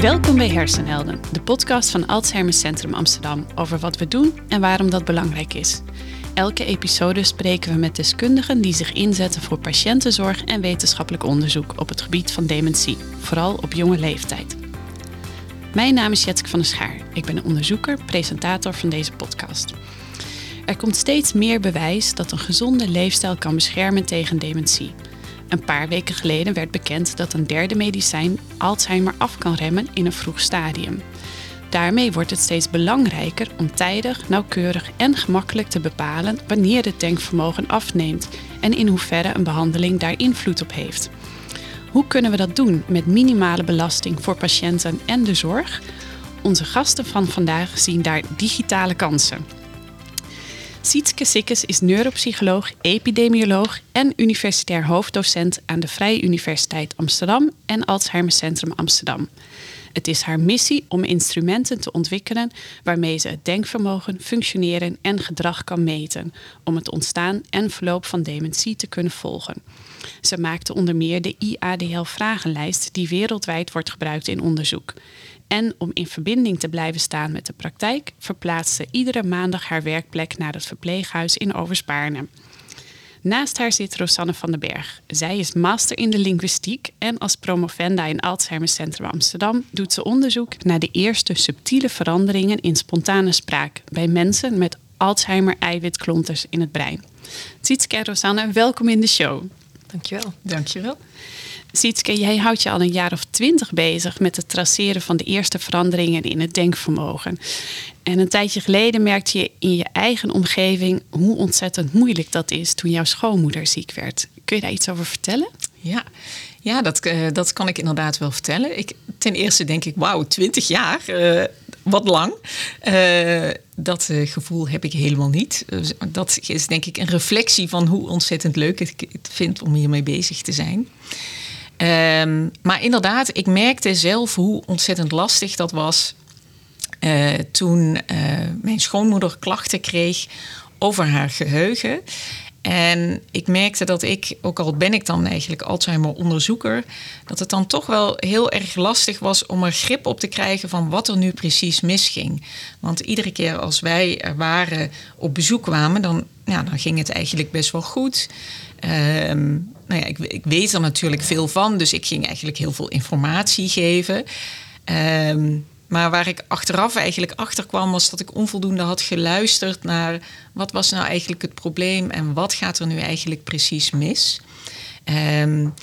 Welkom bij Hersenhelden, de podcast van Alzheimer Centrum Amsterdam over wat we doen en waarom dat belangrijk is. Elke episode spreken we met deskundigen die zich inzetten voor patiëntenzorg en wetenschappelijk onderzoek op het gebied van dementie, vooral op jonge leeftijd. Mijn naam is Jetske van der Schaar. Ik ben onderzoeker, presentator van deze podcast. Er komt steeds meer bewijs dat een gezonde leefstijl kan beschermen tegen dementie. Een paar weken geleden werd bekend dat een derde medicijn Alzheimer af kan remmen in een vroeg stadium. Daarmee wordt het steeds belangrijker om tijdig, nauwkeurig en gemakkelijk te bepalen wanneer het denkvermogen afneemt en in hoeverre een behandeling daar invloed op heeft. Hoe kunnen we dat doen met minimale belasting voor patiënten en de zorg? Onze gasten van vandaag zien daar digitale kansen. Sietske Sikkes is neuropsycholoog, epidemioloog en universitair hoofddocent aan de Vrije Universiteit Amsterdam en Alzheimer Centrum Amsterdam. Het is haar missie om instrumenten te ontwikkelen waarmee ze het denkvermogen, functioneren en gedrag kan meten, om het ontstaan en verloop van dementie te kunnen volgen. Ze maakte onder meer de IADL-vragenlijst die wereldwijd wordt gebruikt in onderzoek. En om in verbinding te blijven staan met de praktijk, verplaatst ze iedere maandag haar werkplek naar het verpleeghuis in Overspaarne. Naast haar zit Rosanne van den Berg. Zij is master in de linguïstiek en als promovenda in Alzheimer Centrum Amsterdam doet ze onderzoek naar de eerste subtiele veranderingen in spontane spraak bij mensen met Alzheimer-eiwitklonters in het brein. Sietske en Rosanne, welkom in de show. Dankjewel. Dankjewel. Sietske, jij houdt je al een jaar of twintig bezig met het traceren van de eerste veranderingen in het denkvermogen. En een tijdje geleden merkte je in je eigen omgeving hoe ontzettend moeilijk dat is toen jouw schoonmoeder ziek werd. Kun je daar iets over vertellen? Ja, ja dat, uh, dat kan ik inderdaad wel vertellen. Ik, ten eerste denk ik, wauw, 20 jaar, uh, wat lang. Uh, dat gevoel heb ik helemaal niet. Dus dat is denk ik een reflectie van hoe ontzettend leuk ik het vind om hiermee bezig te zijn. Um, maar inderdaad, ik merkte zelf hoe ontzettend lastig dat was uh, toen mijn schoonmoeder klachten kreeg over haar geheugen. En ik merkte dat ik, ook al ben ik dan eigenlijk Alzheimer-onderzoeker, dat het dan toch wel heel erg lastig was om er grip op te krijgen van wat er nu precies misging. Want iedere keer als wij er waren op bezoek kwamen, dan, ja, dan ging het eigenlijk best wel goed. Um, nou ja, ik, ik, weet er natuurlijk veel van, dus ik ging eigenlijk heel veel informatie geven. Um, maar waar ik achteraf eigenlijk achter kwam, was dat ik onvoldoende had geluisterd naar wat was nou eigenlijk het probleem en wat gaat er nu eigenlijk precies mis. Um,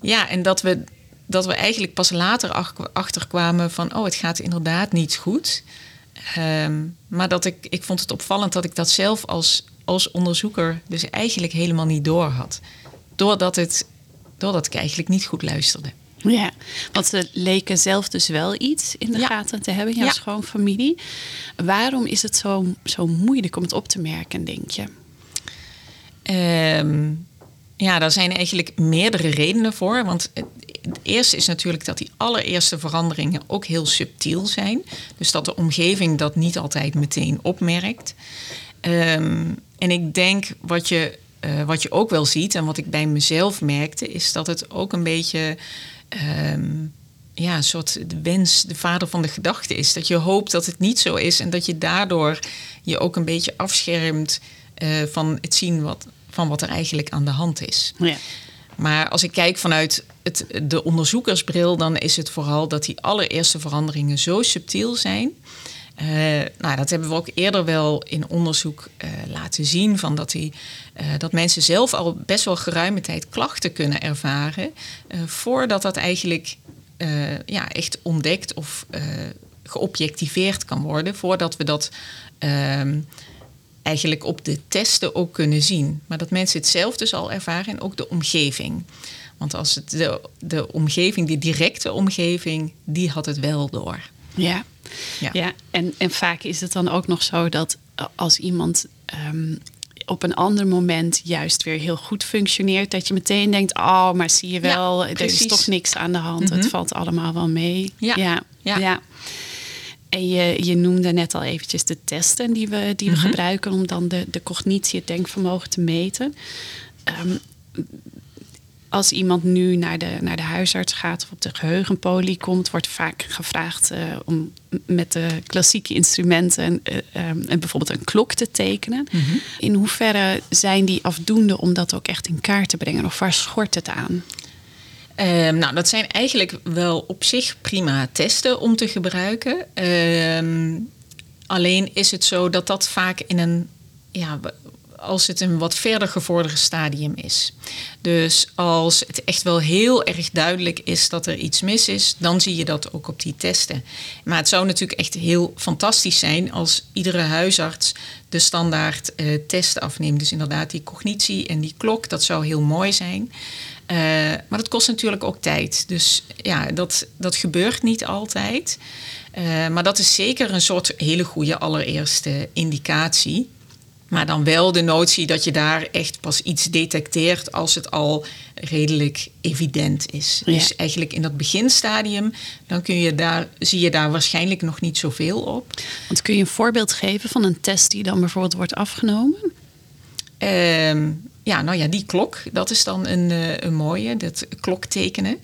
ja, en dat we, dat we eigenlijk pas later achterkwamen van, oh, het gaat inderdaad niet goed. Um, maar dat ik, ik vond het opvallend dat ik dat zelf als, als onderzoeker dus eigenlijk helemaal niet door had. Doordat, het, doordat ik eigenlijk niet goed luisterde. Ja, want ze leken zelf dus wel iets in de gaten te hebben, jouw ja. schoonfamilie. Waarom is het zo, zo moeilijk om het op te merken, denk je? Um, ja, daar zijn eigenlijk meerdere redenen voor. Want het eerste is natuurlijk dat die allereerste veranderingen ook heel subtiel zijn. Dus dat de omgeving dat niet altijd meteen opmerkt. Um, en ik denk wat je, uh, wat je ook wel ziet en wat ik bij mezelf merkte, is dat het ook een beetje um, ja, een soort de wens, de vader van de gedachte is. Dat je hoopt dat het niet zo is en dat je daardoor je ook een beetje afschermt uh, van het zien wat, van wat er eigenlijk aan de hand is. Ja. Maar als ik kijk vanuit het, de onderzoekersbril, dan is het vooral dat die allereerste veranderingen zo subtiel zijn. Uh, nou, dat hebben we ook eerder wel in onderzoek uh, laten zien. Van dat, die, uh, dat mensen zelf al best wel geruime tijd klachten kunnen ervaren. voordat dat eigenlijk ja, echt ontdekt of geobjectiveerd kan worden. Voordat we dat ehm, eigenlijk op de testen ook kunnen zien. Maar dat mensen het zelf dus al ervaren en ook de omgeving. Want als het de, de omgeving, die directe omgeving, die had het wel door. Ja, ja. ja en, en vaak is het dan ook nog zo dat als iemand um, op een ander moment juist weer heel goed functioneert, dat je meteen denkt: Oh, maar zie je wel, ja, er is toch niks aan de hand. Mm -hmm. Het valt allemaal wel mee. Ja. ja. ja. ja. En je, je noemde net al eventjes de testen die we, die we mm -hmm. gebruiken om dan de, de cognitie, het denkvermogen te meten. Um, als iemand nu naar de, naar de huisarts gaat of op de geheugenpolie komt, wordt vaak gevraagd uh, om met de klassieke instrumenten uh, bijvoorbeeld een klok te tekenen. Mm -hmm. In hoeverre zijn die afdoende om dat ook echt in kaart te brengen? Of waar schort het aan? Um, nou, dat zijn eigenlijk wel op zich prima testen om te gebruiken. Um, alleen is het zo dat dat vaak in een ja, als het een wat verder gevorderd stadium is. Dus als het echt wel heel erg duidelijk is dat er iets mis is, dan zie je dat ook op die testen. Maar het zou natuurlijk echt heel fantastisch zijn als iedere huisarts de standaard uh, testen afneemt. Dus inderdaad, die cognitie en die klok, dat zou heel mooi zijn. Uh, maar dat kost natuurlijk ook tijd. Dus ja, dat, dat gebeurt niet altijd. Uh, maar dat is zeker een soort hele goede allereerste indicatie. Maar dan wel de notie dat je daar echt pas iets detecteert als het al redelijk evident is. Ja. Dus eigenlijk in dat beginstadium, dan kun je daar, zie je daar waarschijnlijk nog niet zoveel op. Want kun je een voorbeeld geven van een test die dan bijvoorbeeld wordt afgenomen? Um, ja, nou ja, die klok, dat is dan een, uh, een mooie, dat kloktekenen.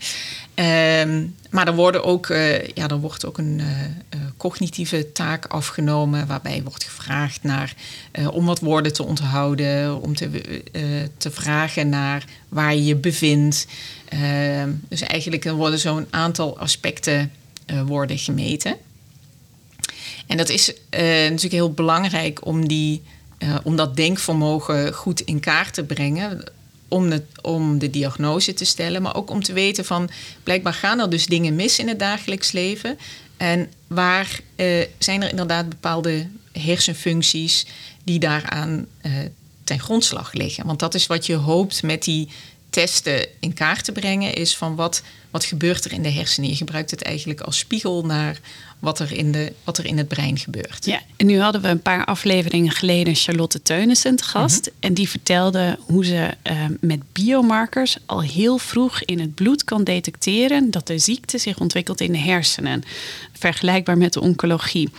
Um, maar er, worden ook, uh, ja, er wordt ook een uh, cognitieve taak afgenomen, waarbij wordt gevraagd naar, om wat woorden te onthouden, om te, te vragen naar waar je je bevindt. Ehm, dus eigenlijk worden zo'n aantal aspecten worden gemeten. En dat is natuurlijk heel belangrijk om die om dat denkvermogen goed in kaart te brengen. Om de, om de diagnose te stellen, maar ook om te weten van blijkbaar gaan er dus dingen mis in het dagelijks leven. En waar uh, zijn er inderdaad bepaalde hersenfuncties die daaraan uh, ten grondslag liggen. Want dat is wat je hoopt met die testen in kaart te brengen, is van wat, wat gebeurt er in de hersenen. Je gebruikt het eigenlijk als spiegel naar wat er in, de, wat er in het brein gebeurt. Ja, en nu hadden we een paar afleveringen geleden Charlotte Teunissen te gast. Mhm. En die vertelde hoe ze uh, met biomarkers al heel vroeg in het bloed kan detecteren dat de ziekte zich ontwikkelt in de hersenen. Vergelijkbaar met de oncologie.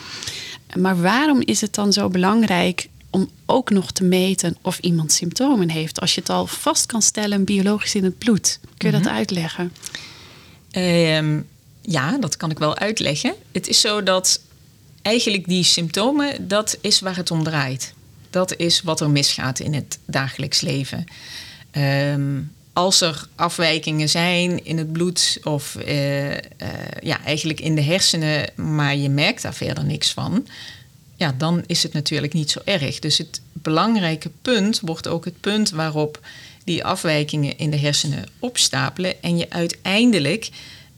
Maar waarom is het dan zo belangrijk om ook nog te meten of iemand symptomen heeft? Als je het al vast kan stellen biologisch in het bloed. Kun je dat mhm. uitleggen? Um, ja, dat kan ik wel uitleggen. Het is zo dat eigenlijk die symptomen, dat is waar het om draait. Dat is wat er misgaat in het dagelijks leven. Um, als er afwijkingen zijn in het bloed of uh, uh, ja, eigenlijk in de hersenen, maar je merkt daar verder niks van, dan is het natuurlijk niet zo erg. Dus het belangrijke punt wordt ook het punt waarop die afwijkingen in de hersenen opstapelen en je uiteindelijk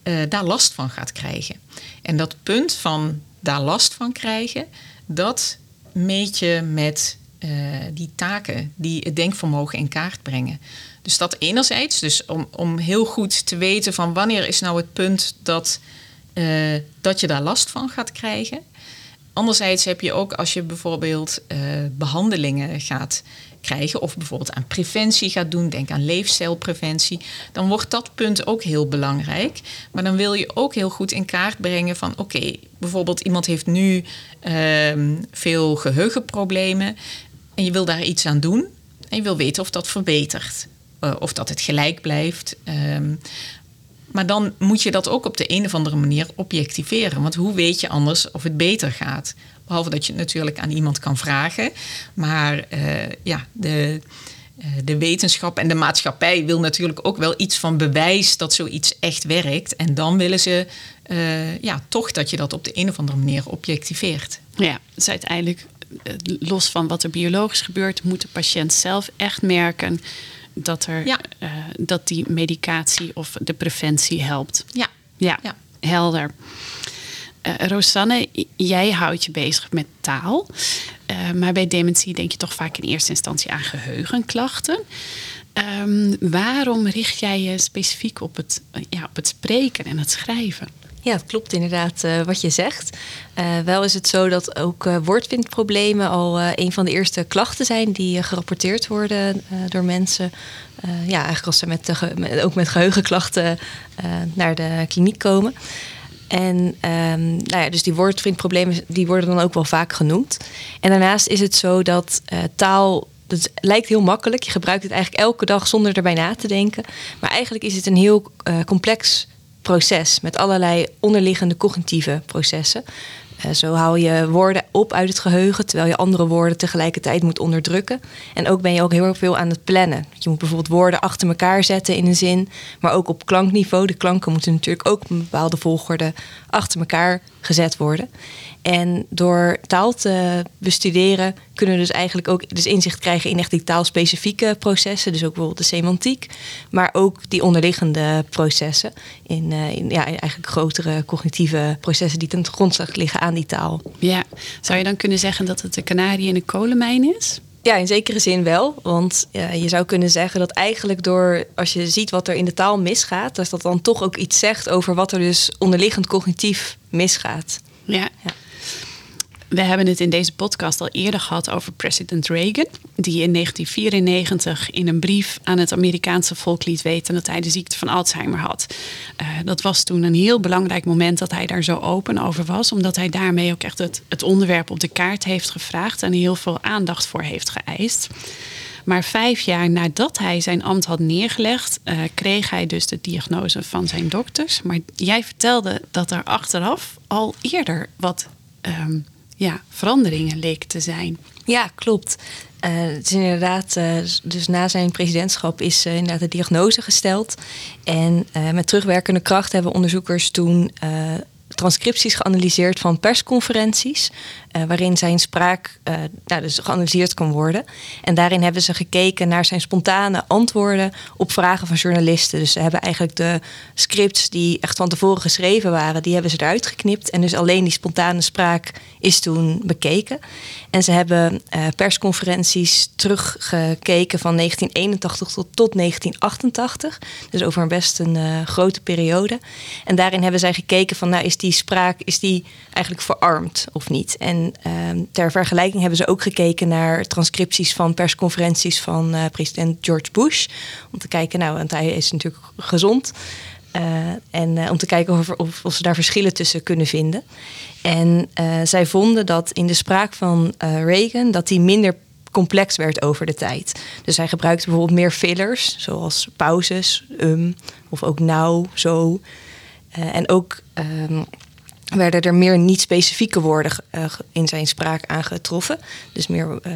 uh, daar last van gaat krijgen. En dat punt van daar last van krijgen, dat meet je met uh, die taken die het denkvermogen in kaart brengen. Dus dat enerzijds, dus om, om heel goed te weten van wanneer is nou het punt dat, uh, dat je daar last van gaat krijgen. Anderzijds heb je ook als je bijvoorbeeld behandelingen gaat krijgen, of bijvoorbeeld aan preventie gaat doen, denk aan leefstijlpreventie, dan wordt dat punt ook heel belangrijk. Maar dan wil je ook heel goed in kaart brengen van oké, bijvoorbeeld iemand heeft nu uh, veel geheugenproblemen en je wil daar iets aan doen en je wil weten of dat verbetert. Uh, of dat het gelijk blijft. Um, maar dan moet je dat ook op de een of andere manier objectiveren. Want hoe weet je anders of het beter gaat? Behalve dat je het natuurlijk aan iemand kan vragen. Maar uh, ja, de, uh, de wetenschap en de maatschappij wil natuurlijk ook wel iets van bewijs dat zoiets echt werkt. En dan willen ze uh, ja, toch dat je dat op de een of andere manier objectiveert. Ja, dus uiteindelijk, los van wat er biologisch gebeurt, moet de patiënt zelf echt merken dat, er, ja. dat die medicatie of de preventie helpt. Ja. Ja, ja. helder. Uh, Rosanne, jij houdt je bezig met taal. Uh, maar bij dementie denk je toch vaak in eerste instantie aan geheugenklachten. Um, waarom richt jij je specifiek op het, ja, op het spreken en het schrijven? Ja, het klopt inderdaad uh, wat je zegt. Uh, wel is het zo dat ook uh, woordvindproblemen al een van de eerste klachten zijn die gerapporteerd worden door mensen. ja, eigenlijk als ze met, ook met geheugenklachten naar de kliniek komen. En um, nou ja, dus die woordvindproblemen die worden dan ook wel vaak genoemd. En daarnaast is het zo dat taal dat lijkt heel makkelijk. Je gebruikt het eigenlijk elke dag zonder erbij na te denken. Maar eigenlijk is het een heel complex proces met allerlei onderliggende cognitieve processen. Uh, zo haal je woorden op uit het geheugen, terwijl je andere woorden tegelijkertijd moet onderdrukken. En ook ben je ook heel veel aan het plannen. Je moet bijvoorbeeld woorden achter elkaar zetten in een zin, maar ook op klankniveau. De klanken moeten natuurlijk ook op een bepaalde volgorde achter elkaar gezet worden. En door taal te bestuderen kunnen we dus eigenlijk ook dus inzicht krijgen in echt die taalspecifieke processen. Dus ook bijvoorbeeld de semantiek, maar ook die onderliggende processen. In, uh, in ja, eigenlijk grotere cognitieve processen die ten grondslag liggen aan die taal. Ja, zou je dan kunnen zeggen dat het de kanarie in de kolenmijn is? Ja, in zekere zin wel. Want ja, je zou kunnen zeggen dat eigenlijk door, als je ziet wat er in de taal misgaat, dat dat dan toch ook iets zegt over wat er dus onderliggend cognitief misgaat. Ja. ja. We hebben het in deze podcast al eerder gehad over president Reagan, die in 1994 in een brief aan het Amerikaanse volk liet weten dat hij de ziekte van Alzheimer had. Uh, dat was toen een heel belangrijk moment dat hij daar zo open over was, omdat hij daarmee ook echt het, het onderwerp op de kaart heeft gevraagd en heel veel aandacht voor heeft geëist. Maar vijf jaar nadat hij zijn ambt had neergelegd, uh, kreeg hij dus de diagnose van zijn dokters. Maar jij vertelde dat er achteraf al eerder wat um, ja, veranderingen leek te zijn. Ja, klopt. Uh, het is inderdaad, uh, dus na zijn presidentschap is uh, inderdaad de diagnose gesteld. En met terugwerkende kracht hebben onderzoekers toen transcripties geanalyseerd van persconferenties. Uh, waarin zijn spraak uh, nou, dus geanalyseerd kon worden. En daarin hebben ze gekeken naar zijn spontane antwoorden op vragen van journalisten. Dus ze hebben eigenlijk de scripts die echt van tevoren geschreven waren, die hebben ze eruit geknipt. En dus alleen die spontane spraak is toen bekeken. En ze hebben uh, persconferenties teruggekeken van 1981 tot, tot 1988. Dus over een best een grote periode. En daarin hebben zij gekeken van, nou is die spraak, is die eigenlijk verarmd of niet? En uh, ter vergelijking hebben ze ook gekeken naar transcripties van persconferenties van uh, president George Bush. Om te kijken, nou, want hij is natuurlijk gezond. Uh, en uh, om te kijken of, of, ze daar verschillen tussen kunnen vinden. En zij vonden dat in de spraak van Reagan dat die minder complex werd over de tijd. Dus hij gebruikte bijvoorbeeld meer fillers, zoals pauzes, um, of ook nou, zo. en ook um, werden er meer niet-specifieke woorden uh, in zijn spraak aangetroffen. Dus meer uh,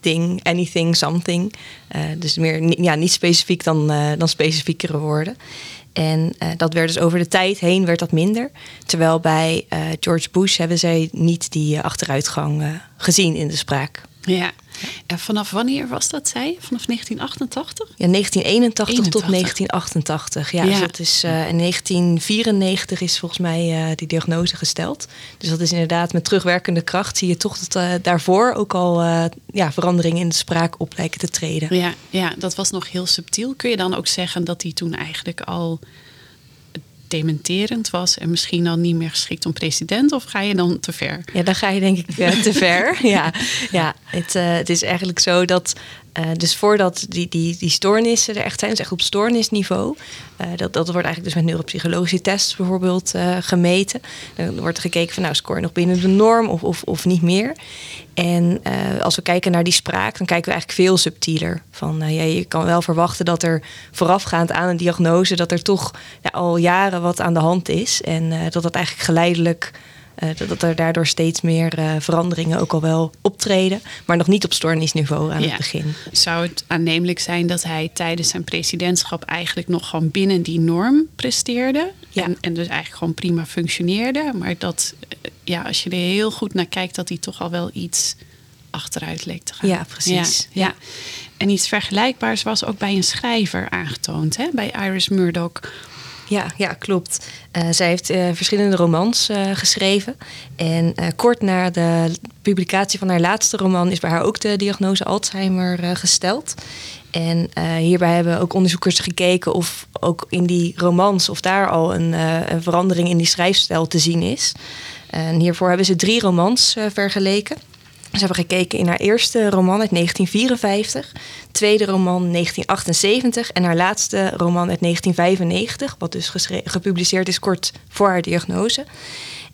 ding, anything, something. Uh, dus meer ja, niet specifiek dan, dan specifiekere woorden. En dat werd dus over de tijd heen werd dat minder. Terwijl bij George Bush hebben zij niet die achteruitgang gezien in de spraak. Ja, en vanaf wanneer was dat, zei Vanaf 1988? Ja, 1981 tot 1988. Ja, Dus dat is, uh, in 1994 is volgens mij uh, die diagnose gesteld. Dus dat is inderdaad met terugwerkende kracht zie je toch dat uh, daarvoor ook al ja, veranderingen in de spraak op lijken te treden. Ja, ja, dat was nog heel subtiel. Kun je dan ook zeggen dat hij toen eigenlijk al dementerend was en misschien dan niet meer geschikt om president? Of ga je dan te ver? Ja, dan ga je denk ik uh, te ver. Ja, ja het, uh, het is eigenlijk zo dat uh, dus voordat die, die, die stoornissen er echt zijn, dus echt op stoornisniveau, uh, dat, dat wordt eigenlijk dus met neuropsychologische tests bijvoorbeeld uh, gemeten. Dan wordt er gekeken van nou score je nog binnen de norm of, of, of niet meer. En als we kijken naar die spraak, dan kijken we eigenlijk veel subtieler. Van ja, je kan wel verwachten dat er voorafgaand aan een diagnose, dat er toch al jaren wat aan de hand is. En dat dat eigenlijk geleidelijk uh, dat er daardoor steeds meer uh, veranderingen ook al wel optreden, maar nog niet op stoornisniveau aan ja. het begin. Zou het aannemelijk zijn dat hij tijdens zijn presidentschap eigenlijk nog gewoon binnen die norm presteerde? Ja. En, en dus eigenlijk gewoon prima functioneerde, maar dat, uh, ja, als je er heel goed naar kijkt, dat hij toch al wel iets achteruit leek te gaan. Ja, precies. Ja, ja. En iets vergelijkbaars was ook bij een schrijver aangetoond, hè? bij Iris Murdoch ja, ja klopt. Uh, zij heeft uh, verschillende romans uh, geschreven. En kort na de publicatie van haar laatste roman is bij haar ook de diagnose Alzheimer gesteld. En hierbij hebben ook onderzoekers gekeken of ook in die romans of daar al een, een verandering in die schrijfstijl te zien is. En hiervoor hebben ze drie romans vergeleken. Ze hebben gekeken in haar eerste roman uit 1954, tweede roman 1978 en haar laatste roman uit 1995, wat dus gepubliceerd is kort voor haar diagnose.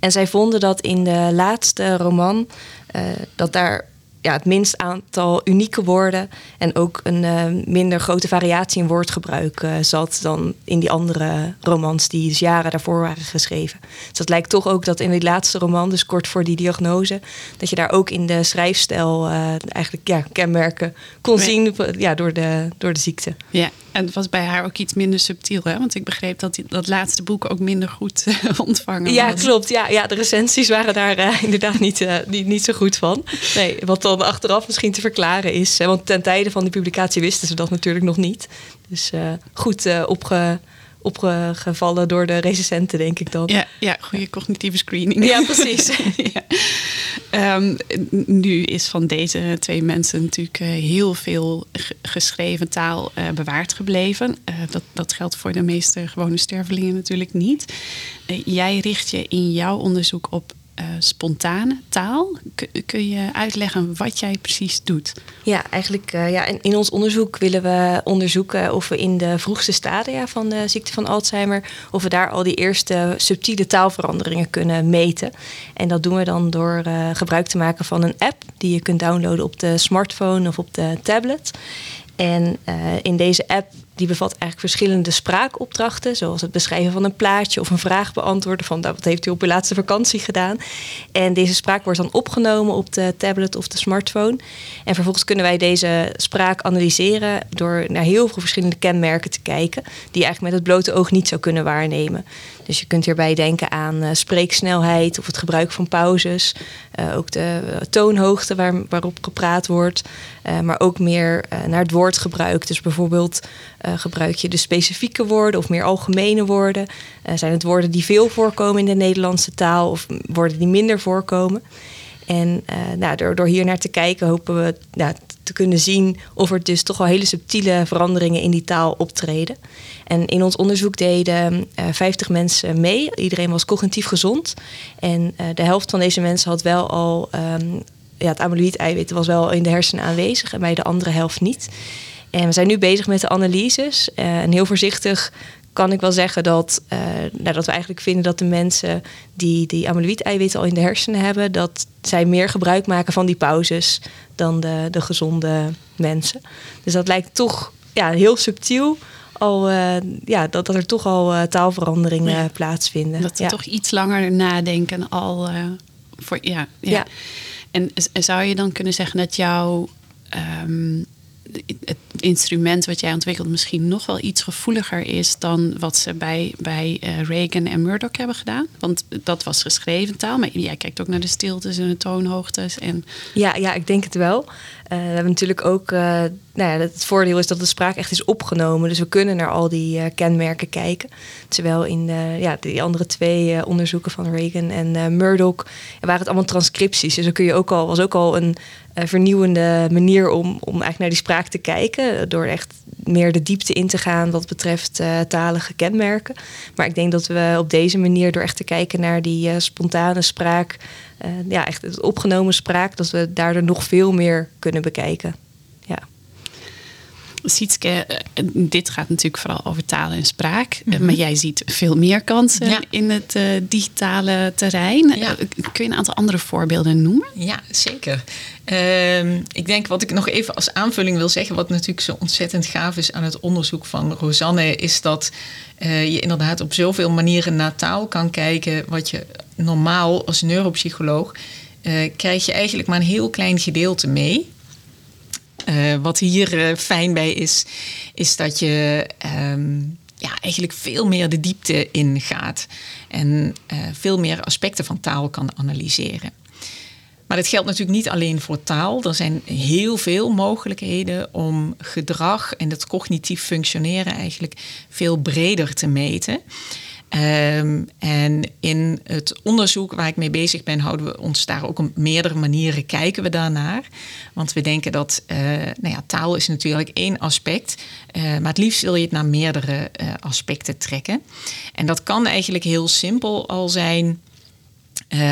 En zij vonden dat in de laatste roman uh, dat daar ja, het minst aantal unieke woorden en ook een uh, minder grote variatie in woordgebruik uh, zat dan in die andere romans die dus jaren daarvoor waren geschreven. Dus dat lijkt toch ook dat in die laatste roman, dus kort voor die diagnose, dat je daar ook in de schrijfstijl uh, eigenlijk ja, kenmerken kon zien ja, door, de, door de ziekte. Ja, en het was bij haar ook iets minder subtiel, hè? Want ik begreep dat die, dat laatste boek ook minder goed ontvangen ja, klopt. Ja, ja, de recensies waren daar inderdaad niet, niet, niet zo goed van. Nee, wat dan achteraf misschien te verklaren is. Want ten tijde van die publicatie wisten ze dat natuurlijk nog niet. Dus goed opge, opgevallen door de recensenten, denk ik dan. Ja, ja goede cognitieve screening. Ja, precies. ja. Um, nu is van deze twee mensen natuurlijk uh, heel veel geschreven taal uh, bewaard gebleven. Uh, dat, dat geldt voor de meeste gewone stervelingen natuurlijk niet. jij richt je in jouw onderzoek op uh, spontane taal. kun je uitleggen wat jij precies doet? Ja, eigenlijk uh, ja, in, in, ons onderzoek willen we onderzoeken of we in de vroegste stadia van de ziekte van Alzheimer, of we daar al die eerste subtiele taalveranderingen kunnen meten. En dat doen we dan door uh, gebruik te maken van een app die je kunt downloaden op de smartphone of op de tablet. En in deze app die bevat eigenlijk verschillende spraakopdrachten, zoals het beschrijven van een plaatje of een vraag beantwoorden van nou, wat heeft u op uw laatste vakantie gedaan. En deze spraak wordt dan opgenomen op de tablet of de smartphone. En vervolgens kunnen wij deze spraak analyseren door naar heel veel verschillende kenmerken te kijken, die je eigenlijk met het blote oog niet zou kunnen waarnemen. Dus je kunt hierbij denken aan uh, spreeksnelheid of het gebruik van pauzes. Uh, ook de uh, toonhoogte waar, waarop gepraat wordt. maar ook meer naar het woordgebruik. Dus bijvoorbeeld gebruik je de specifieke woorden of meer algemene woorden. zijn het woorden die veel voorkomen in de Nederlandse taal of woorden die minder voorkomen. En nou, door, hier naar te kijken hopen we nou, te kunnen zien of er dus toch wel hele subtiele veranderingen in die taal optreden. En in ons onderzoek deden uh, eh, 50 mensen mee. Iedereen was cognitief gezond. En de helft van deze mensen had wel al um, ja, het amyloïd-eiwit was wel in de hersenen aanwezig en bij de andere helft niet. En we zijn nu bezig met de analyses. Uh, en heel voorzichtig kan ik wel zeggen dat, uh, nou, dat we eigenlijk vinden dat de mensen die die amyloïd-eiwitten al in de hersenen hebben, dat zij meer gebruik maken van die pauzes dan de, de gezonde mensen. Dus dat lijkt toch ja, heel subtiel. Al, uh, ja, dat, dat er toch al uh, taalveranderingen ja. plaatsvinden. Dat ze ja. toch iets langer nadenken al voor ja, ja. ja. En zou je dan kunnen zeggen dat jouw um, het instrument wat jij ontwikkelt misschien nog wel iets gevoeliger is dan wat ze bij, bij uh, Reagan en Murdoch hebben gedaan. Want dat was geschreven taal, maar jij kijkt ook naar de stiltes en de toonhoogtes. En... Ja, ja, ik denk het wel. Uh, we hebben natuurlijk ook, uh, nou ja, het voordeel is dat de spraak echt is opgenomen. Dus we kunnen naar al die uh, kenmerken kijken. Terwijl in de, ja, die andere twee onderzoeken van Reagan en Murdoch waren het allemaal transcripties. Dus dan kun je ook al, was ook al een vernieuwende manier om, om eigenlijk naar die spraak te kijken. Door echt meer de diepte in te gaan wat betreft talige kenmerken. Maar ik denk dat we op deze manier, door echt te kijken naar die spontane spraak ja, echt het opgenomen spraak, dat we daardoor nog veel meer kunnen bekijken. Ja. Sietske, eh, dit gaat natuurlijk vooral over taal en spraak. Mm -hmm. Maar jij ziet veel meer kansen ja. in het uh, digitale terrein. Ja. kun je een aantal andere voorbeelden noemen? Ja, zeker. Uh, ik denk wat ik nog even als aanvulling wil zeggen, wat natuurlijk zo ontzettend gaaf is aan het onderzoek van Rosanne, is dat uh, je inderdaad op zoveel manieren naar taal kan kijken, wat je normaal als neuropsycholoog uh, krijg je eigenlijk maar een heel klein gedeelte mee. Uh, wat hier fijn bij is, is dat je um, ja, eigenlijk veel meer de diepte ingaat en veel meer aspecten van taal kan analyseren. Maar dat geldt natuurlijk niet alleen voor taal. Er zijn heel veel mogelijkheden om gedrag en het cognitief functioneren eigenlijk veel breder te meten. Um, en in het onderzoek waar ik mee bezig ben, houden we ons daar ook op meerdere manieren kijken we daarnaar. Want we denken dat uh, nou ja, taal is natuurlijk één aspect, uh, maar het liefst wil je het naar meerdere uh, aspecten trekken. En dat kan eigenlijk heel simpel al zijn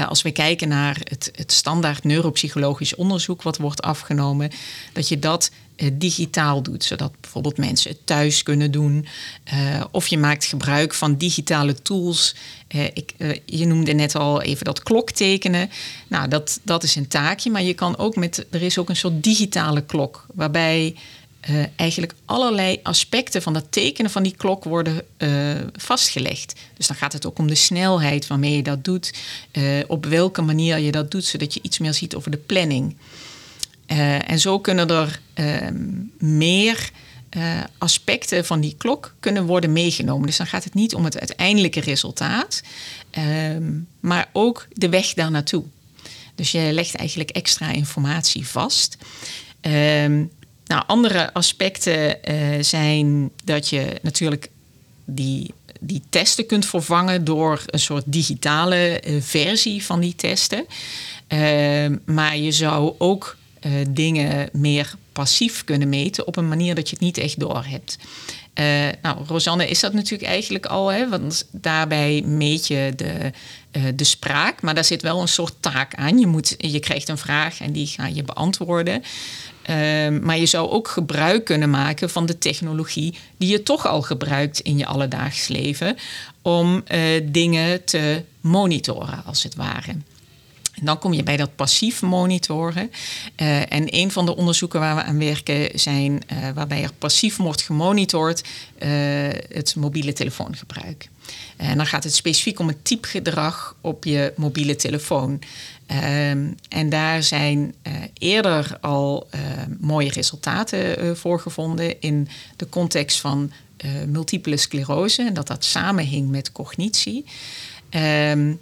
als we kijken naar het, het standaard neuropsychologisch onderzoek wat wordt afgenomen, dat je dat digitaal doet, zodat bijvoorbeeld mensen het thuis kunnen doen. of je maakt gebruik van digitale tools. ik, je noemde net al even dat kloktekenen. Nou, dat, dat is een taakje, maar je kan ook met, er is ook een soort digitale klok, waarbij uh, eigenlijk allerlei aspecten van dat tekenen van die klok worden uh, vastgelegd. Dus dan gaat het ook om de snelheid waarmee je dat doet, uh, op welke manier je dat doet, zodat je iets meer ziet over de planning. en zo kunnen er ehm, meer aspecten van die klok kunnen worden meegenomen. Dus dan gaat het niet om het uiteindelijke resultaat, ehm, maar ook de weg daar naartoe. Dus je legt eigenlijk extra informatie vast. Um, nou, andere aspecten uh, zijn dat je natuurlijk die, die testen kunt vervangen door een soort digitale uh, versie van die testen. Uh, maar je zou ook dingen meer passief kunnen meten op een manier dat je het niet echt door hebt. nou, Rosanne is dat natuurlijk eigenlijk al, hè, want daarbij meet je de, de spraak, maar daar zit wel een soort taak aan. Je, moet, je krijgt een vraag en die ga je beantwoorden. Ehm, maar je zou ook gebruik kunnen maken van de technologie die je toch al gebruikt in je alledaags leven om uh, dingen te monitoren, als het ware. En dan kom je bij dat passief monitoren. Uh, en een van de onderzoeken waar we aan werken zijn uh, waarbij er passief wordt gemonitord het mobiele telefoongebruik. En dan gaat het specifiek om het typgedrag op je mobiele telefoon. Um, en daar zijn uh, eerder al uh, mooie resultaten uh, voor gevonden in de context van multiple sclerose en dat dat samenhing met cognitie. Um,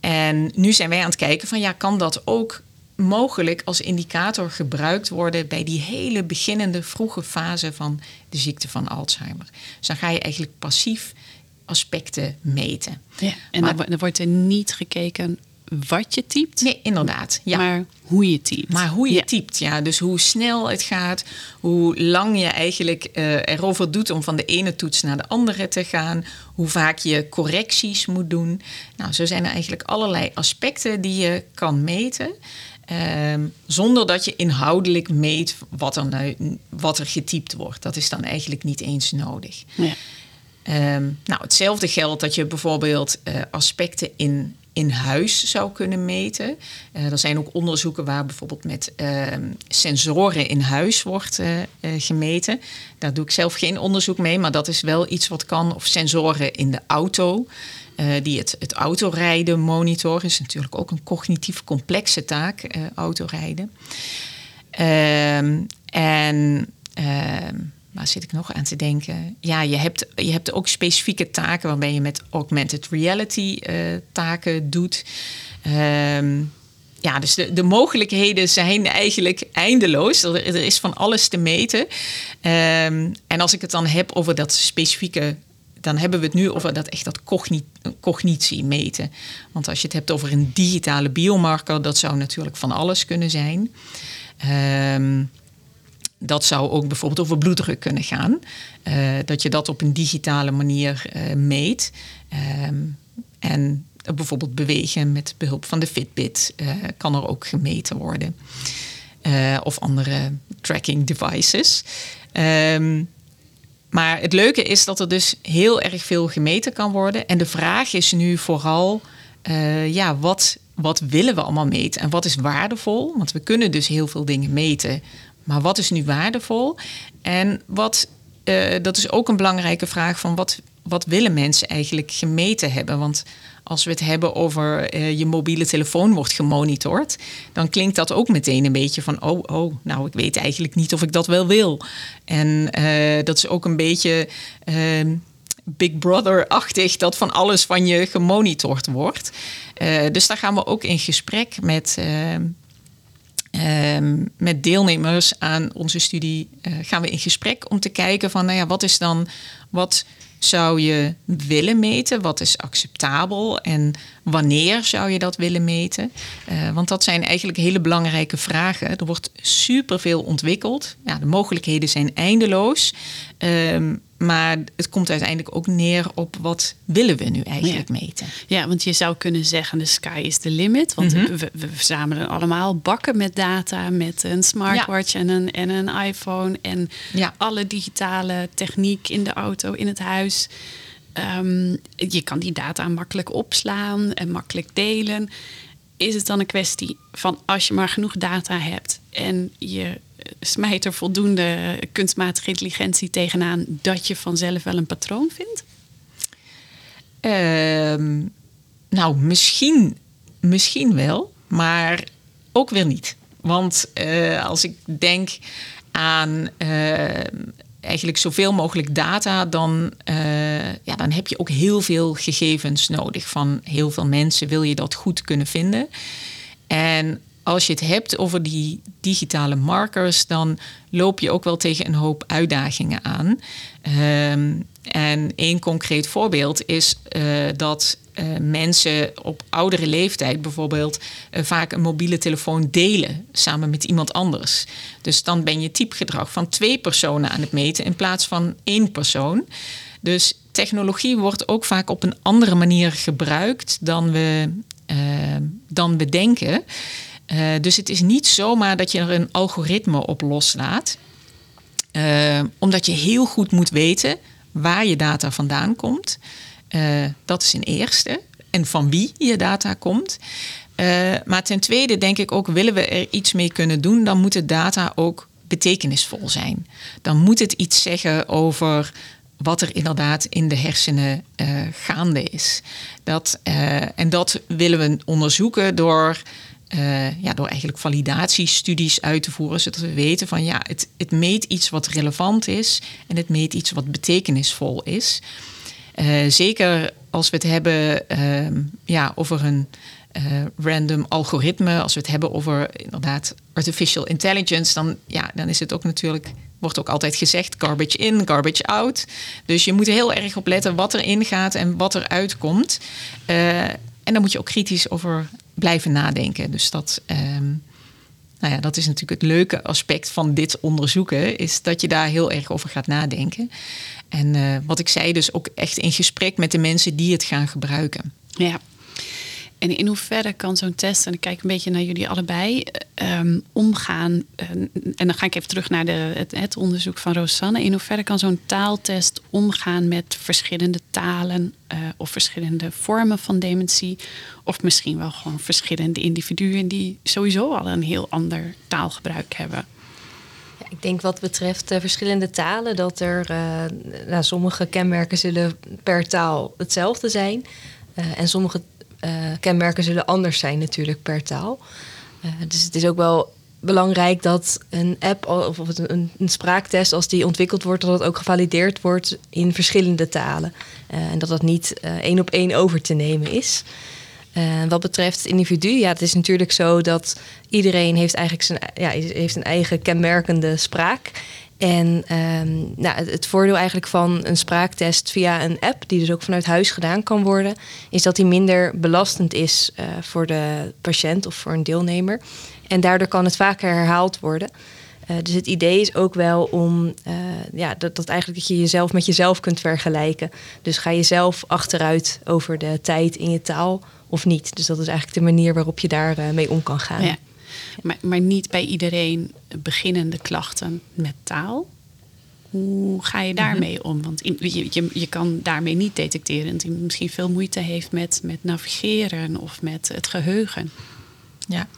en nu zijn wij aan het kijken van ja, kan dat ook mogelijk als indicator gebruikt worden bij die hele beginnende vroege fase van de ziekte van Alzheimer. Dus dan ga je eigenlijk passief aspecten meten. Ja, en maar, dan wordt er niet gekeken wat je typt. Nee, inderdaad. Ja. Maar hoe je typt. Maar hoe je ja. typt, ja. Dus hoe snel het gaat, hoe lang je eigenlijk uh, erover doet om van de ene toets naar de andere te gaan, hoe vaak je correcties moet doen. Nou, zo zijn er eigenlijk allerlei aspecten die je kan meten. Um, zonder dat je inhoudelijk meet wat er, nou, wat er getypt wordt. Dat is dan eigenlijk niet eens nodig. Ja. Um, nou, hetzelfde geldt dat je bijvoorbeeld uh, aspecten in in huis zou kunnen meten. Uh, er zijn ook onderzoeken waar bijvoorbeeld met uh, sensoren in huis wordt uh, gemeten. Daar doe ik zelf geen onderzoek mee, maar dat is wel iets wat kan. Of sensoren in de auto, die het, het autorijden monitoren. is natuurlijk ook een cognitief complexe taak, autorijden. Ehm, en ehm, waar zit ik nog aan te denken? Ja, je hebt, je hebt ook specifieke taken waarbij je met augmented reality uh, taken doet. Um, ja, dus de, de mogelijkheden zijn eigenlijk eindeloos. Er, is van alles te meten. Um, en als ik het dan heb over dat specifieke dan hebben we het nu over dat echt dat cogni cognitie meten. Want als je het hebt over een digitale biomarker, dat zou natuurlijk van alles kunnen zijn. Um, dat zou ook bijvoorbeeld over bloeddruk kunnen gaan. Uh, dat je dat op een digitale manier uh, meet. Um, en bijvoorbeeld bewegen met behulp van de Fitbit uh, kan er ook gemeten worden. of andere tracking devices. Um, maar het leuke is dat er dus heel erg veel gemeten kan worden. En de vraag is nu vooral, ja, wat, wat willen we allemaal meten en wat is waardevol? Want we kunnen dus heel veel dingen meten. Maar wat is nu waardevol? En wat, uh, dat is ook een belangrijke vraag van wat, wat willen mensen eigenlijk gemeten hebben? Want als we het hebben over uh, je mobiele telefoon wordt gemonitord, dan klinkt dat ook meteen een beetje van, oh, oh, nou, ik weet eigenlijk niet of ik dat wel wil. En uh, dat is ook een beetje ehm, Big Brother-achtig dat van alles van je gemonitord wordt. dus daar gaan we ook in gesprek met ehm, Um, met deelnemers aan onze studie uh, gaan we in gesprek om te kijken van, nou ja, wat is dan, wat zou je willen meten? Wat is acceptabel en wanneer zou je dat willen meten? Uh, want dat zijn eigenlijk hele belangrijke vragen. Er wordt superveel ontwikkeld. Ja, de mogelijkheden zijn eindeloos. Um, maar het komt uiteindelijk ook neer op wat willen we nu eigenlijk meten. Ja, want je zou kunnen zeggen de sky is the limit. Want Mhm. we, we verzamelen allemaal bakken met data, met een smartwatch en, een, en een iPhone en Ja. alle digitale techniek in de auto, in het huis. Ehm, je kan die data makkelijk opslaan en makkelijk delen. Is het dan een kwestie van als je maar genoeg data hebt en je smijt er voldoende kunstmatige intelligentie tegenaan, dat je vanzelf wel een patroon vindt? Ehm, nou, misschien, misschien wel, maar ook weer niet. Want eh, als ik denk aan eh, eigenlijk zoveel mogelijk data, dan, eh, ja, dan heb je ook heel veel gegevens nodig. Van heel veel mensen wil je dat goed kunnen vinden. En als je het hebt over die digitale markers, dan loop je ook wel tegen een hoop uitdagingen aan. Ehm, en één concreet voorbeeld is eh, dat eh, mensen op oudere leeftijd bijvoorbeeld eh, vaak een mobiele telefoon delen samen met iemand anders. Dus dan ben je typgedrag van twee personen aan het meten in plaats van één persoon. Dus technologie wordt ook vaak op een andere manier gebruikt dan we, dan we denken. Eh, dus het is niet zomaar dat je er een algoritme op loslaat. Eh, omdat je heel goed moet weten waar je data vandaan komt. Eh, dat is een eerste. En van wie je data komt. Maar ten tweede denk ik ook, willen we er iets mee kunnen doen, dan moet de data ook betekenisvol zijn. Dan moet het iets zeggen over wat er inderdaad in de hersenen gaande is. Dat, en dat willen we onderzoeken door, eh, ja, door eigenlijk validatiestudies uit te voeren, zodat we weten van ja, het, het meet iets wat relevant is en het meet iets wat betekenisvol is. Eh, zeker als we het hebben ehm, ja, over een eh, random algoritme, als we het hebben over inderdaad artificial intelligence, dan, ja, dan is het ook natuurlijk, wordt ook altijd gezegd, garbage in, garbage out. Dus je moet heel erg op letten wat erin gaat en wat er uitkomt. Eh, en daar moet je ook kritisch over blijven nadenken. Dus dat, ehm, nou ja, dat is natuurlijk het leuke aspect van dit onderzoeken, is dat je daar heel erg over gaat nadenken. En eh, wat ik zei, dus ook echt in gesprek met de mensen die het gaan gebruiken. Ja. En in hoeverre kan zo'n test, en ik kijk een beetje naar jullie allebei, ehm, omgaan. eh, en dan ga ik even terug naar de, het, onderzoek van Rosanne. In hoeverre kan zo'n taaltest omgaan met verschillende talen eh, of verschillende vormen van dementie? Of misschien wel gewoon verschillende individuen die sowieso al een heel ander taalgebruik hebben. Ja, ik denk wat betreft eh, verschillende talen dat er eh, nou, sommige kenmerken zullen per taal hetzelfde zijn. Eh, en sommige eh, kenmerken zullen anders zijn natuurlijk per taal. Eh, dus het is ook wel belangrijk dat een app of een, een spraaktest, als die ontwikkeld wordt, dat het ook gevalideerd wordt in verschillende talen. Eh, en dat dat niet eh, één op één over te nemen is. Eh, wat betreft het individu, ja, het is natuurlijk zo dat iedereen heeft eigenlijk zijn, ja, heeft een eigen kenmerkende spraak. En ehm, nou, het, voordeel eigenlijk van een spraaktest via een app, die dus ook vanuit huis gedaan kan worden, is dat die minder belastend is eh, voor de patiënt of voor een deelnemer. En daardoor kan het vaker herhaald worden. Eh, dus het idee is ook wel om eh, ja, dat, dat eigenlijk dat je jezelf met jezelf kunt vergelijken. Dus ga je zelf achteruit over de tijd in je taal of niet. Dus dat is eigenlijk de manier waarop je daar mee om kan gaan. Ja. Maar, maar niet bij iedereen beginnende klachten met taal. Hoe ga je daarmee om? Want in- je, je, je kan daarmee niet detecteren dat iemand misschien veel moeite heeft met, met navigeren of met het geheugen. Ja,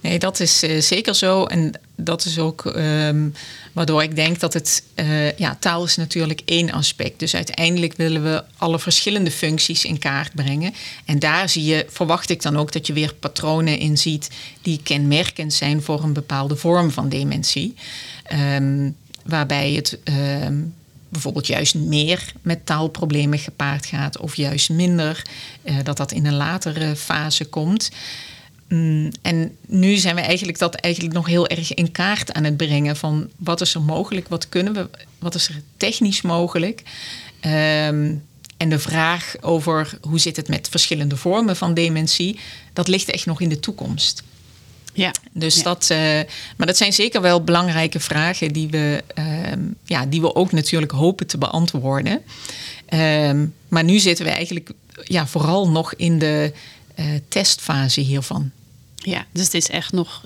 nee, dat is eh, zeker zo. En dat is ook ehm, waardoor ik denk dat het. eh, ja, taal is natuurlijk één aspect. Dus uiteindelijk willen we alle verschillende functies in kaart brengen. En daar zie je, verwacht ik dan ook dat je weer patronen in ziet die kenmerkend zijn voor een bepaalde vorm van dementie. Ehm, waarbij het. ehm, bijvoorbeeld juist meer met taalproblemen gepaard gaat, of juist minder, eh, dat dat in een latere fase komt. Mm, en nu zijn we eigenlijk dat eigenlijk nog heel erg in kaart aan het brengen van wat is er mogelijk, wat kunnen we, wat is er technisch mogelijk. Ehm, en de vraag over hoe zit het met verschillende vormen van dementie, dat ligt echt nog in de toekomst. Ja. Dus Ja. dat, eh, maar dat zijn zeker wel belangrijke vragen die we, ehm, ja, die we ook natuurlijk hopen te beantwoorden. Ehm, maar nu zitten we eigenlijk ja, vooral nog in de eh, testfase hiervan. Ja, dus het is echt nog,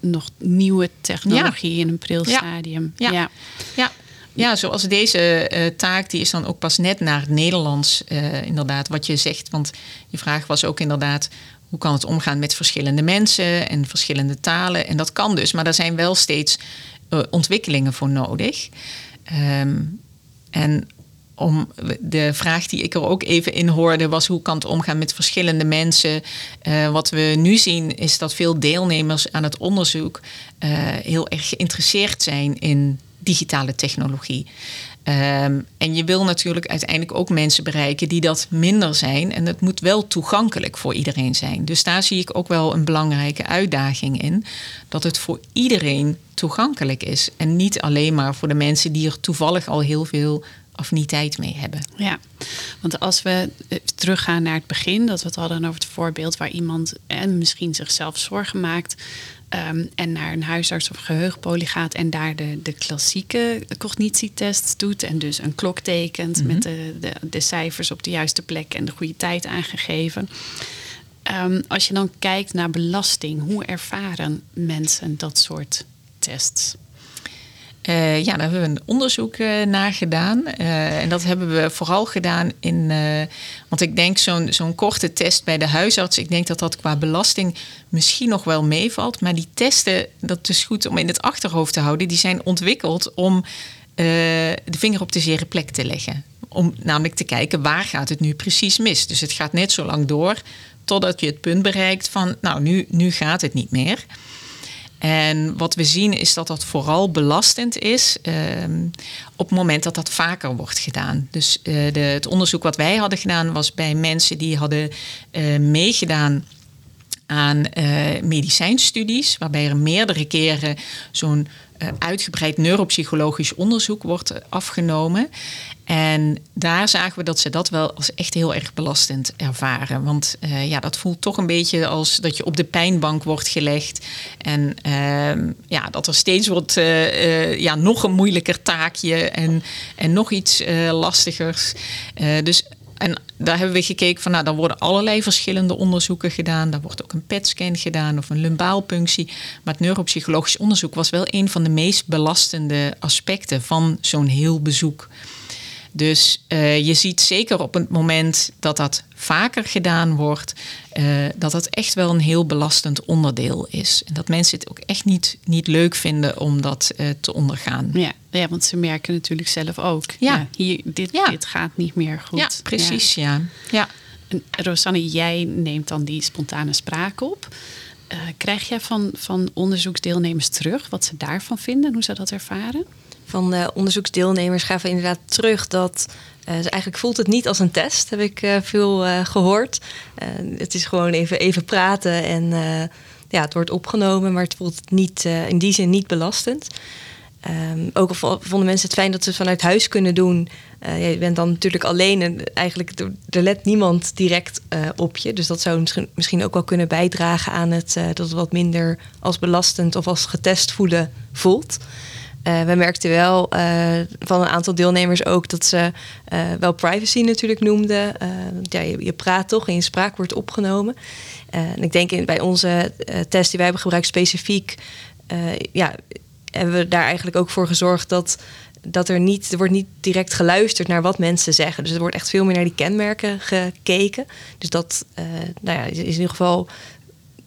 nog nieuwe technologie in een pril Ja. stadium. Ja. ja. Ja, ja zoals deze eh, taak, die is dan ook pas net naar het Nederlands, eh, inderdaad, wat je zegt. Want je vraag was ook inderdaad, hoe kan het omgaan met verschillende mensen en verschillende talen? En dat kan dus, maar daar zijn wel steeds eh, ontwikkelingen voor nodig. Ehm, en om de vraag die ik er ook even in hoorde was hoe kan het omgaan met verschillende mensen. Eh, wat we nu zien is dat veel deelnemers aan het onderzoek eh, heel erg geïnteresseerd zijn in digitale technologie. Ehm, en je wil natuurlijk uiteindelijk ook mensen bereiken die dat minder zijn. En het moet wel toegankelijk voor iedereen zijn. Dus daar zie ik ook wel een belangrijke uitdaging in. Dat het voor iedereen toegankelijk is. En niet alleen maar voor de mensen die er toevallig al heel veel affiniteit mee hebben. Ja, want als we eh, teruggaan naar het begin, dat we het hadden over het voorbeeld waar iemand en misschien zichzelf zorgen maakt. ehm, en naar een huisarts of geheugenpolie gaat en daar de, de klassieke cognitietest doet. En dus een klok tekent met de, de, de cijfers op de juiste plek en de goede tijd aangegeven. Ehm, als je dan kijkt naar belasting, hoe ervaren mensen dat soort tests? Eh, ja, daar hebben we een onderzoek eh, naar gedaan. Eh, en dat hebben we vooral gedaan in. want ik denk zo'n zo'n korte test bij de huisarts. Ik denk dat dat qua belasting misschien nog wel meevalt. Maar die testen, dat is goed om in het achterhoofd te houden. Die zijn ontwikkeld om de vinger op de zere plek te leggen. Om namelijk te kijken waar gaat het nu precies mis. Dus het gaat net zo lang door totdat je het punt bereikt van, nou, nu, nu gaat het niet meer. En wat we zien is dat dat vooral belastend is ehm, op het moment dat dat vaker wordt gedaan. Dus eh, de, het onderzoek wat wij hadden gedaan was bij mensen die hadden eh, meegedaan aan eh, medicijnstudies, waarbij er meerdere keren zo'n uitgebreid neuropsychologisch onderzoek wordt eh, afgenomen. En daar zagen we dat ze dat wel als echt heel erg belastend ervaren. Want eh, ja, dat voelt toch een beetje als dat je op de pijnbank wordt gelegd. En ehm, ja, dat er steeds wordt eh, eh, ja, nog een moeilijker taakje en, en nog iets eh, lastigers. Eh, dus en daar hebben we gekeken van, nou, dan worden allerlei verschillende onderzoeken gedaan. Daar wordt ook een PET-scan gedaan of een lumbaalpunctie. Maar het neuropsychologisch onderzoek was wel een van de meest belastende aspecten van zo'n heel bezoek. Dus eh, je ziet zeker op het moment dat dat vaker gedaan wordt, eh, dat dat echt wel een heel belastend onderdeel is. En dat mensen het ook echt niet, niet leuk vinden om dat eh, te ondergaan. Ja, ja, want ze merken natuurlijk zelf ook. Ja. hier, dit, Ja. dit gaat niet meer goed. Ja, precies, ja. ja. En Rosanne, jij neemt dan die spontane spraak op. Krijg jij van, van onderzoeksdeelnemers terug wat ze daarvan vinden, hoe ze dat ervaren? Van de onderzoeksdeelnemers gaven inderdaad terug dat eh, ze eigenlijk voelt het niet als een test, heb ik eh, veel eh, gehoord. Eh, het is gewoon even, even praten en eh, ja, het wordt opgenomen, maar het voelt niet, eh, in die zin niet belastend. Ehm, ook vonden mensen het fijn dat ze het vanuit huis kunnen doen. Eh, je bent dan natuurlijk alleen en eigenlijk er, let niemand direct eh, op je. Dus dat zou misschien, ook wel kunnen bijdragen aan het eh, dat het wat minder als belastend of als getest voelen voelt. Eh we merkten wel eh, van een aantal deelnemers ook dat ze eh, wel privacy natuurlijk noemden. Want ja, je, praat toch en je spraak wordt opgenomen. En ik denk in, bij onze test die wij hebben gebruikt specifiek, ja, hebben we daar eigenlijk ook voor gezorgd dat, dat er niet, er wordt niet direct geluisterd naar wat mensen zeggen. Dus er wordt echt veel meer naar die kenmerken gekeken. Dus dat nou ja, is in ieder geval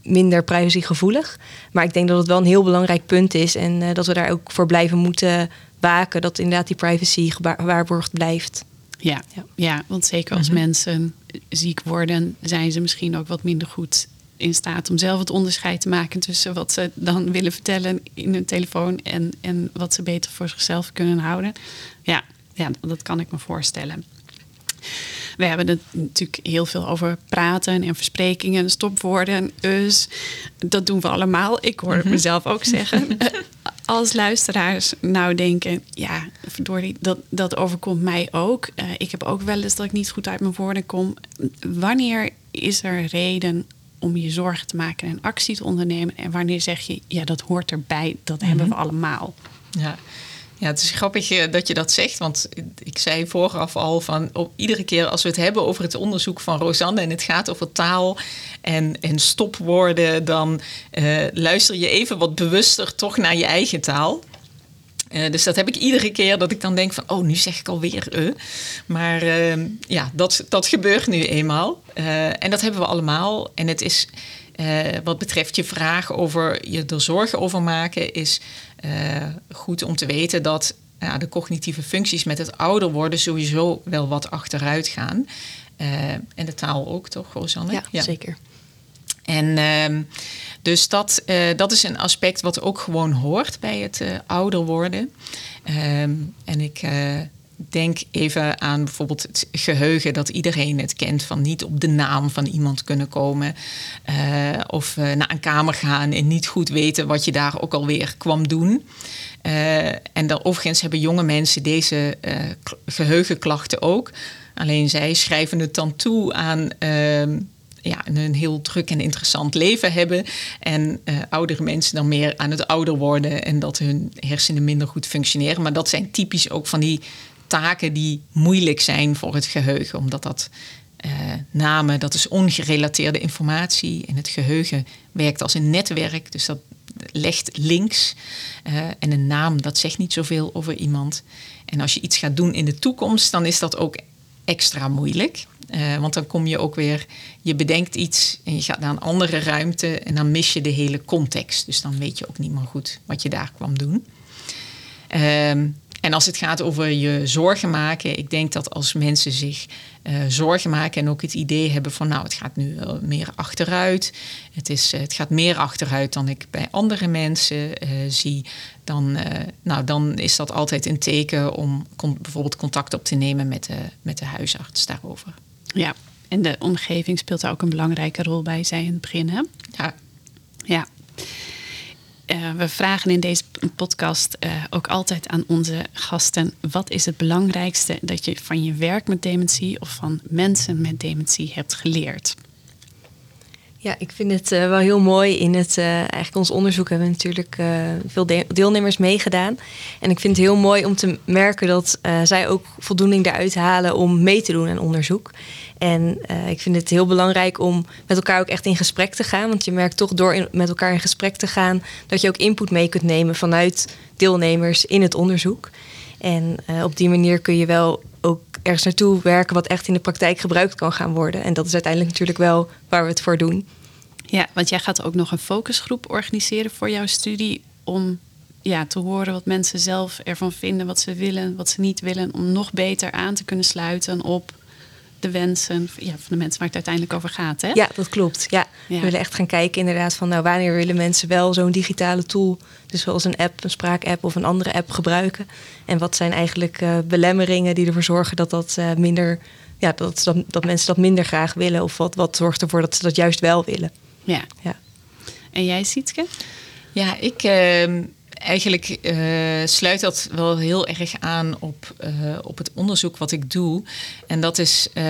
minder privacygevoelig. Maar ik denk dat het wel een heel belangrijk punt is en eh, dat we daar ook voor blijven moeten waken dat inderdaad die privacy gewa- gewaarborgd blijft. Ja, ja. Ja. want zeker als mensen ziek worden, zijn ze misschien ook wat minder goed in staat om zelf het onderscheid te maken tussen wat ze dan willen vertellen in hun telefoon en, en wat ze beter voor zichzelf kunnen houden. Ja, ja, dat kan ik me voorstellen. We hebben het natuurlijk heel veel over praten en versprekingen, stopwoorden, us. Dat doen we allemaal. Ik hoor het mezelf ook zeggen. Als luisteraars nou denken, ja, verdorie, dat, dat overkomt mij ook. Eh, ik heb ook wel eens dat ik niet goed uit mijn woorden kom. Wanneer is er reden om je zorgen te maken en actie te ondernemen? En wanneer zeg je, ja, dat hoort erbij, dat hebben we allemaal? Ja. Ja, het is grappig eh, dat je dat zegt, want ik zei vooraf al van op, iedere keer als we het hebben over het onderzoek van Rosanne en het gaat over taal en, en stopwoorden, dan uh, luister je even wat bewuster toch naar je eigen taal. Uh, dus dat heb ik iedere keer dat ik dan denk van, oh, nu zeg ik alweer uh. Maar ja, dat, dat gebeurt nu eenmaal. en dat hebben we allemaal. En het is, wat betreft je vraag over je er zorgen over maken, is goed om te weten dat de cognitieve functies met het ouder worden sowieso wel wat achteruit gaan. en de taal ook, toch, Rosanne? Ja, ja. zeker. En ehm, dus dat, uh, dat is een aspect wat ook gewoon hoort bij het ouder worden. Um, en ik denk even aan bijvoorbeeld het geheugen, dat iedereen het kent van niet op de naam van iemand kunnen komen. of naar een kamer gaan en niet goed weten wat je daar ook alweer kwam doen. en dan overigens hebben jonge mensen deze geheugenklachten ook. Alleen zij schrijven het dan toe aan ehm, ja, een heel druk en interessant leven hebben. En uh, oudere mensen dan meer aan het ouder worden en dat hun hersenen minder goed functioneren. Maar dat zijn typisch ook van die taken die moeilijk zijn voor het geheugen, omdat dat uh, namen, dat is ongerelateerde informatie. En het geheugen werkt als een netwerk, dus dat legt links. Uh, en een naam, dat zegt niet zoveel over iemand. En als je iets gaat doen in de toekomst, dan is dat ook extra moeilijk. Uh, want dan kom je ook weer, je bedenkt iets en je gaat naar een andere ruimte en dan mis je de hele context. Dus dan weet je ook niet meer goed wat je daar kwam doen. Um, en als het gaat over je zorgen maken, ik denk dat als mensen zich uh, zorgen maken en ook het idee hebben van nou, het gaat nu meer achteruit. Het, is, het gaat meer achteruit dan ik bij andere mensen uh, zie. Dan, nou, dan is dat altijd een teken om bijvoorbeeld contact op te nemen met de, met de huisarts daarover. Ja, en de omgeving speelt daar ook een belangrijke rol bij, zei in het begin. Hè? Ja. Ja. Uh, we vragen in deze podcast uh, ook altijd aan onze gasten: wat is het belangrijkste dat je van je werk met dementie of van mensen met dementie hebt geleerd? Ja, ik vind het uh, wel heel mooi. In het, eigenlijk ons onderzoek hebben we natuurlijk veel de deelnemers meegedaan. En ik vind het heel mooi om te merken dat zij ook voldoening eruit halen om mee te doen aan onderzoek. En uh, ik vind het heel belangrijk om met elkaar ook echt in gesprek te gaan. Want je merkt toch door met elkaar in gesprek te gaan dat je ook input mee kunt nemen vanuit deelnemers in het onderzoek. En uh, op die manier kun je wel ergens naartoe werken wat echt in de praktijk gebruikt kan gaan worden. En dat is uiteindelijk natuurlijk wel waar we het voor doen. Ja, want jij gaat ook nog een focusgroep organiseren voor jouw studie om ja, te horen wat mensen zelf ervan vinden, wat ze willen, wat ze niet willen, om nog beter aan te kunnen sluiten op de wensen ja, van de mensen waar het uiteindelijk over gaat. Hè? Ja, dat klopt. Ja. We willen echt gaan kijken inderdaad van nou, wanneer willen mensen wel zo'n digitale tool, dus zoals een app, een spraakapp of een andere app gebruiken. En wat zijn eigenlijk uh, belemmeringen die ervoor zorgen dat dat uh, minder, ja, dat, dat, dat mensen dat minder graag willen. Of wat, wat zorgt ervoor dat ze dat juist wel willen. Ja. ja. En jij, Sietke? Ja, ik. Uh eigenlijk uh, sluit dat wel heel erg aan op, uh, op het onderzoek wat ik doe. En dat is uh,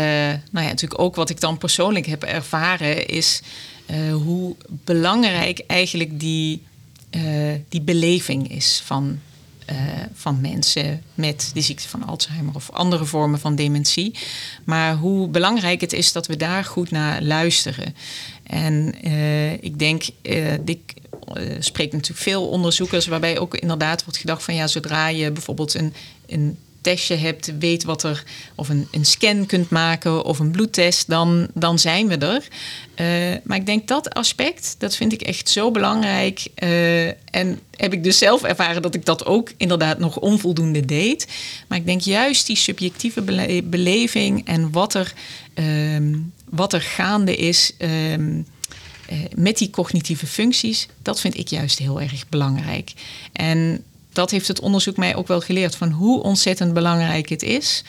nou ja, natuurlijk ook wat ik dan persoonlijk heb ervaren, is hoe belangrijk eigenlijk die, die beleving is van, van mensen met de ziekte van Alzheimer of andere vormen van dementie. Maar hoe belangrijk het is dat we daar goed naar luisteren. En ik denk, uh, spreekt natuurlijk veel onderzoekers, waarbij ook inderdaad wordt gedacht van ja, zodra je bijvoorbeeld een, een testje hebt, weet wat er, of een, een scan kunt maken of een bloedtest, dan, dan zijn we er. Maar ik denk dat aspect, dat vind ik echt zo belangrijk. En heb ik dus zelf ervaren dat ik dat ook inderdaad nog onvoldoende deed. Maar ik denk juist die subjectieve bele beleving en wat er, um, wat er gaande is. Um, eh, met die cognitieve functies, dat vind ik juist heel erg belangrijk. En dat heeft het onderzoek mij ook wel geleerd van hoe ontzettend belangrijk het is.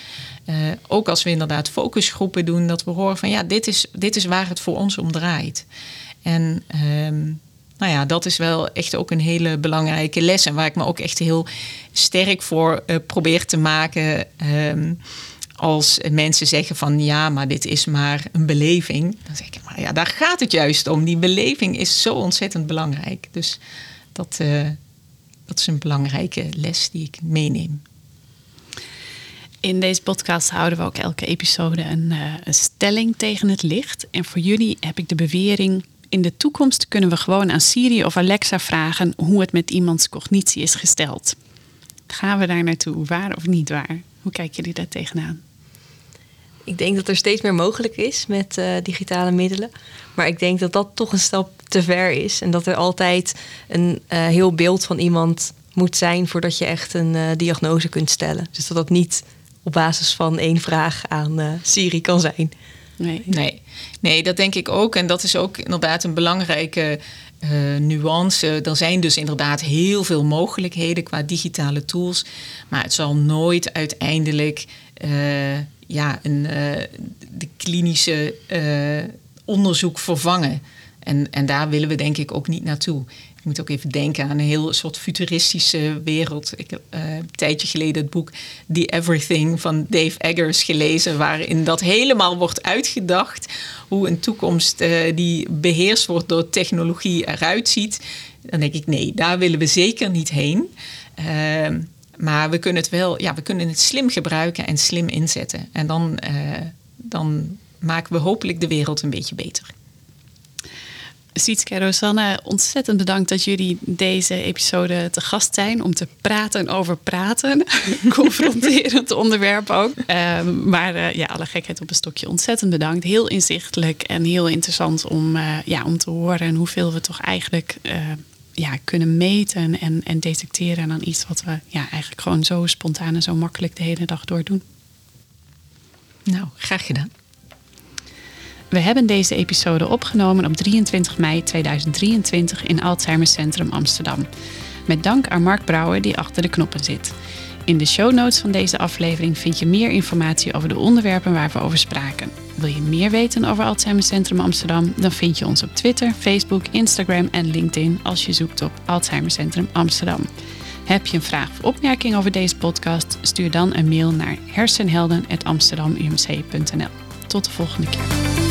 Uh, ook als we inderdaad focusgroepen doen, dat we horen van ja, dit is, dit is waar het voor ons om draait. En um, nou ja, dat is wel echt ook een hele belangrijke les. En waar ik me ook echt heel sterk voor uh, probeer te maken. Um, als mensen zeggen van ja, maar dit is maar een beleving, dan zeg ik maar ja, daar gaat het juist om. Die beleving is zo ontzettend belangrijk. Dus dat, uh, dat is een belangrijke les die ik meeneem. In deze podcast houden we ook elke episode een, uh, een stelling tegen het licht. En voor jullie heb ik de bewering in de toekomst kunnen we gewoon aan Siri of Alexa vragen hoe het met iemands cognitie is gesteld. Gaan we daar naartoe, waar of niet waar? Hoe kijken jullie daar tegenaan? Ik denk dat er steeds meer mogelijk is met uh, digitale middelen. Maar ik denk dat dat toch een stap te ver is. En dat er altijd een uh, heel beeld van iemand moet zijn voordat je echt een uh, diagnose kunt stellen. Dus dat dat niet op basis van één vraag aan Siri kan zijn. Nee. nee. nee, dat denk ik ook. En dat is ook inderdaad een belangrijke nuance. Er zijn dus inderdaad heel veel mogelijkheden qua digitale tools. Maar het zal nooit uiteindelijk ja, een, uh, de klinische onderzoek vervangen. En, en daar willen we denk ik ook niet naartoe. Ik moet ook even denken aan een heel soort futuristische wereld. Ik heb uh, een tijdje geleden het boek The Everything van Dave Eggers gelezen, waarin dat helemaal wordt uitgedacht hoe een toekomst die beheerst wordt door technologie eruit ziet. Dan denk ik, nee, daar willen we zeker niet heen. Uh, maar we kunnen het wel, ja, we kunnen het slim gebruiken en slim inzetten. En dan, uh, dan maken we hopelijk de wereld een beetje beter. Sietske en Rosanne, ontzettend bedankt dat jullie deze episode te gast zijn om te praten over praten. Confronterend onderwerp ook. Um, maar uh, ja, alle gekheid op een stokje. Ontzettend bedankt. Heel inzichtelijk en heel interessant om, uh, ja, om te horen hoeveel we toch eigenlijk ja, kunnen meten en, en detecteren aan iets wat we ja, eigenlijk gewoon zo spontaan en zo makkelijk de hele dag door doen. Nou, graag gedaan. We hebben deze episode opgenomen op 23 mei 2023 in Alzheimer Centrum Amsterdam. Met dank aan Mark Brouwer die achter de knoppen zit. In de show notes van deze aflevering vind je meer informatie over de onderwerpen waar we over spraken. Wil je meer weten over Alzheimer Centrum Amsterdam? Dan vind je ons op Twitter, Facebook, Instagram en LinkedIn als je zoekt op Alzheimer Centrum Amsterdam. Heb je een vraag of opmerking over deze podcast? Stuur dan een mail naar hersenhelden.amsterdamumc.nl. Tot de volgende keer.